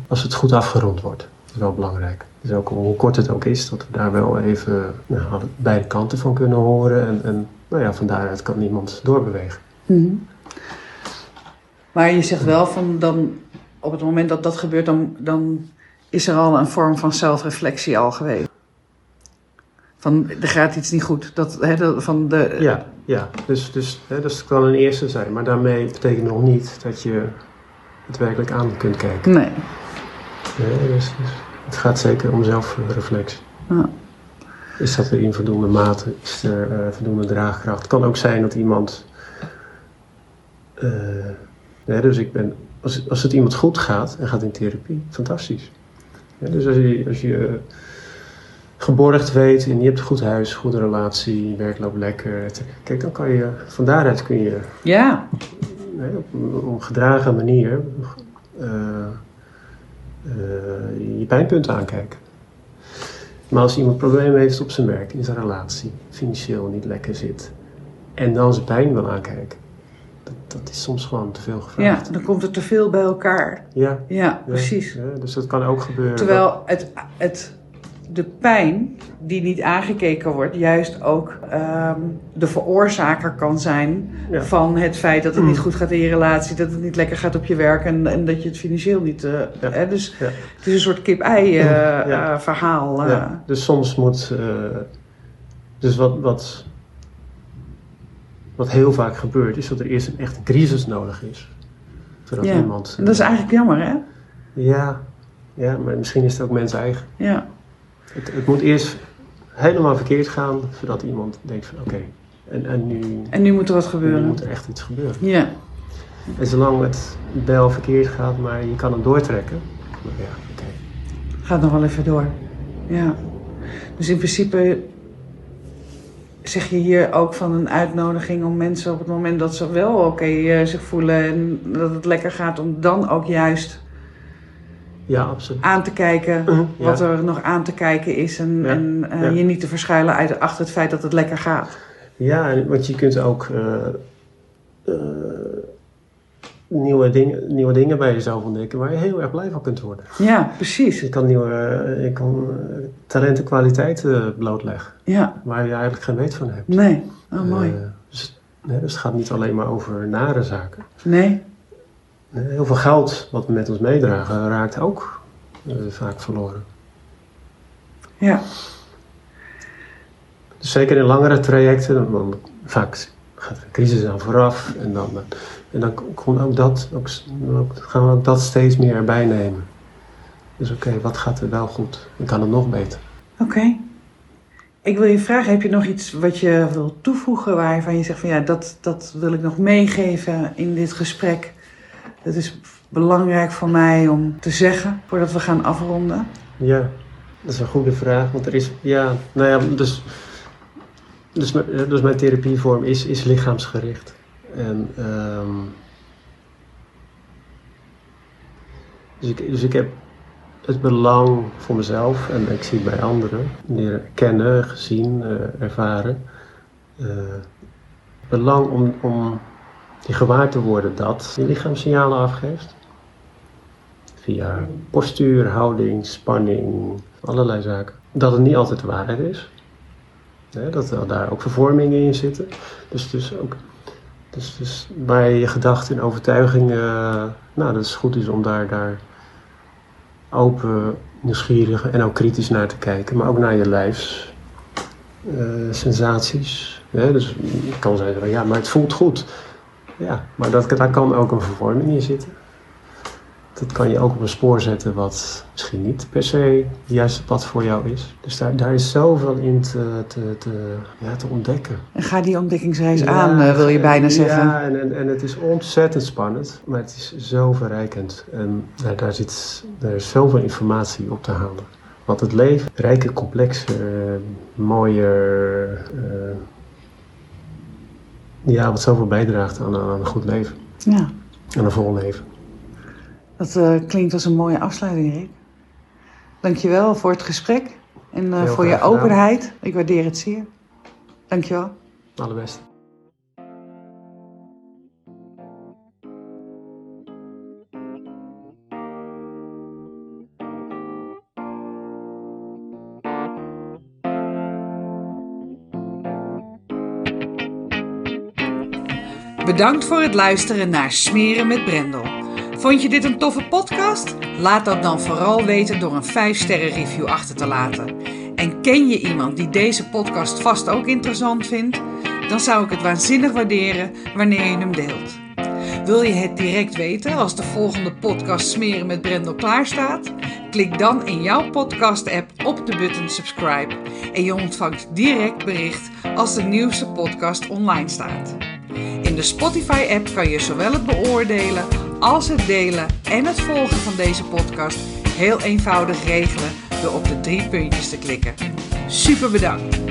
als het goed afgerond wordt, dat is wel belangrijk. Dus ook hoe kort het ook is, dat we daar wel even nou, beide kanten van kunnen horen. En, en nou ja, van daaruit kan iemand doorbewegen. Mhm. Maar je zegt wel van dan, op het moment dat dat gebeurt, dan, dan is er al een vorm van zelfreflectie al geweest. Van er gaat iets niet goed. Dat, hè, dat, van de, Ja, ja. Dus, dus hè, het kan een eerste zijn. Maar daarmee betekent nog niet dat je het werkelijk aan kunt kijken. Nee. Nee, dus, dus het gaat zeker om zelfreflectie. Ja. Is dat er in voldoende mate? Is er eh, voldoende draagkracht? Het kan ook zijn dat iemand. eh, dus ik ben. Als, als het iemand goed gaat en gaat in therapie, fantastisch. Ja, dus als je, als je geborgd weet en je hebt een goed huis, goede relatie, je werk loopt lekker. Kijk, dan kan je. Van daaruit kun je Ja. Nee, op, een- op een gedragen manier eh, eh, je pijnpunten aankijken. Maar als iemand problemen heeft op zijn werk, in zijn relatie, financieel niet lekker zit, en dan zijn pijn wil aankijken, dat, dat is soms gewoon te veel ja, gevraagd. dan komt er te veel bij elkaar. Ja, Ja, ja, precies. ja, dus dat kan ook gebeuren. Terwijl het, het, de pijn die niet aangekeken wordt, juist ook ehm, de veroorzaker kan zijn Ja. van het feit dat het niet goed gaat in je relatie, dat het niet lekker gaat op je werk en, en dat je het financieel niet. eh, Ja. hè, dus Ja. het is een soort kip-ei eh, eh, dus soms moet. dus wat, wat, wat heel vaak gebeurt, is dat er eerst een echte crisis nodig is. Ja. iemand. Dat is eigenlijk jammer, hè? Ja, ja, maar misschien is het ook mens eigen. Ja. Het, het moet eerst helemaal verkeerd gaan, zodat iemand denkt van oké, en, en nu, En nu moet er wat nu gebeuren. moet er echt iets gebeuren. Ja. En zolang het wel verkeerd gaat, maar je kan hem doortrekken, nou ja, oké. Gaat nog wel even door. Ja. Dus in principe zeg je hier ook van een uitnodiging om mensen op het moment dat ze wel oké eh, zich voelen en dat het lekker gaat, om dan ook juist Ja, absoluut. aan te kijken Mhm, wat ja. er nog aan te kijken is en, Ja, en eh, ja. je niet te verschuilen uit, achter het feit dat het lekker gaat. Ja, en- want je kunt ook eh, eh, nieuwe, dingen, nieuwe dingen bij jezelf ontdekken waar je heel erg blij van kunt worden. Ja, precies. Je kan nieuwe je kan, eh, talenten, kwaliteiten blootleggen Ja, waar je eigenlijk geen weet van hebt. nee. Oh, mooi. Dus, nee, dus het gaat niet alleen maar over nare zaken. Nee. Eh, Heel veel geld wat we met ons meedragen raakt ook eh, vaak verloren. Ja. Dus zeker in langere trajecten, dan, vaak gaat er een crisis aan vooraf. En dan, en dan komt ook dat, ook, ook- gaan we ook dat steeds meer erbij nemen. Dus oké, wat gaat er wel goed? En kan het nog beter? Oké. Ik wil je vragen, heb je nog iets wat je wil toevoegen waarvan je zegt van ja, dat, dat wil ik nog meegeven in dit gesprek. Dat is belangrijk voor mij om te zeggen voordat we gaan afronden. Ja, dat is een goede vraag. Want er is, ja, nou ja, dus, dus, mijn- eh, dus mijn therapievorm is, is lichaamsgericht. En, ehm, Dus ik, dus ik heb het belang voor mezelf en ik zie het bij anderen leren kennen, gezien, uh, ervaren. Uh, belang om, om je gewaar te worden dat je lichaam signalen afgeeft. Via postuur, houding, spanning, allerlei zaken. Dat het niet altijd de waarheid is. dat er daar ook vervormingen in zitten. Dus, dus ook dus, dus bij je gedachten en overtuigingen, nou, dat is goed is om daar, daar open, nieuwsgierig en ook kritisch naar te kijken. Maar ook naar je lijfs uh, sensaties. dus je kan zeggen, ja, maar het voelt goed. Ja, maar dat, daar kan ook een vervorming in zitten. Dat kan je ook op een spoor zetten wat misschien niet per se het juiste pad voor jou is. Dus daar, daar is zoveel in te, te, te, ja, te ontdekken. En ga die ontdekkingsreis aan, eh, wil je bijna zeggen. Ja, en, en, en het is ontzettend spannend, maar het is zo verrijkend. En nou, daar, zit, daar is zoveel informatie op te halen. Want het leven, rijker, complexer, mooier. Uh, ja, wat zoveel bijdraagt aan, aan een goed leven. Ja. En een vol leven. Dat uh, klinkt als een mooie afsluiting, Rick. Dankjewel voor het gesprek en uh, voor je openheid. Ik waardeer het zeer. Dankjewel. Allerbeste. Bedankt voor het luisteren naar Smeren met Brendel. Vond je dit een toffe podcast? Laat dat dan vooral weten door een 5-sterren review achter te laten. En ken je iemand die deze podcast vast ook interessant vindt? Dan zou ik het waanzinnig waarderen wanneer je hem deelt. Wil je het direct weten als de volgende podcast Smeren met Brendel klaar staat? Klik dan in jouw podcast-app op de button subscribe en je ontvangt direct bericht als de nieuwste podcast online staat. De Spotify-app kan je zowel het beoordelen als het delen en het volgen van deze podcast heel eenvoudig regelen door op de drie puntjes te klikken. Super bedankt!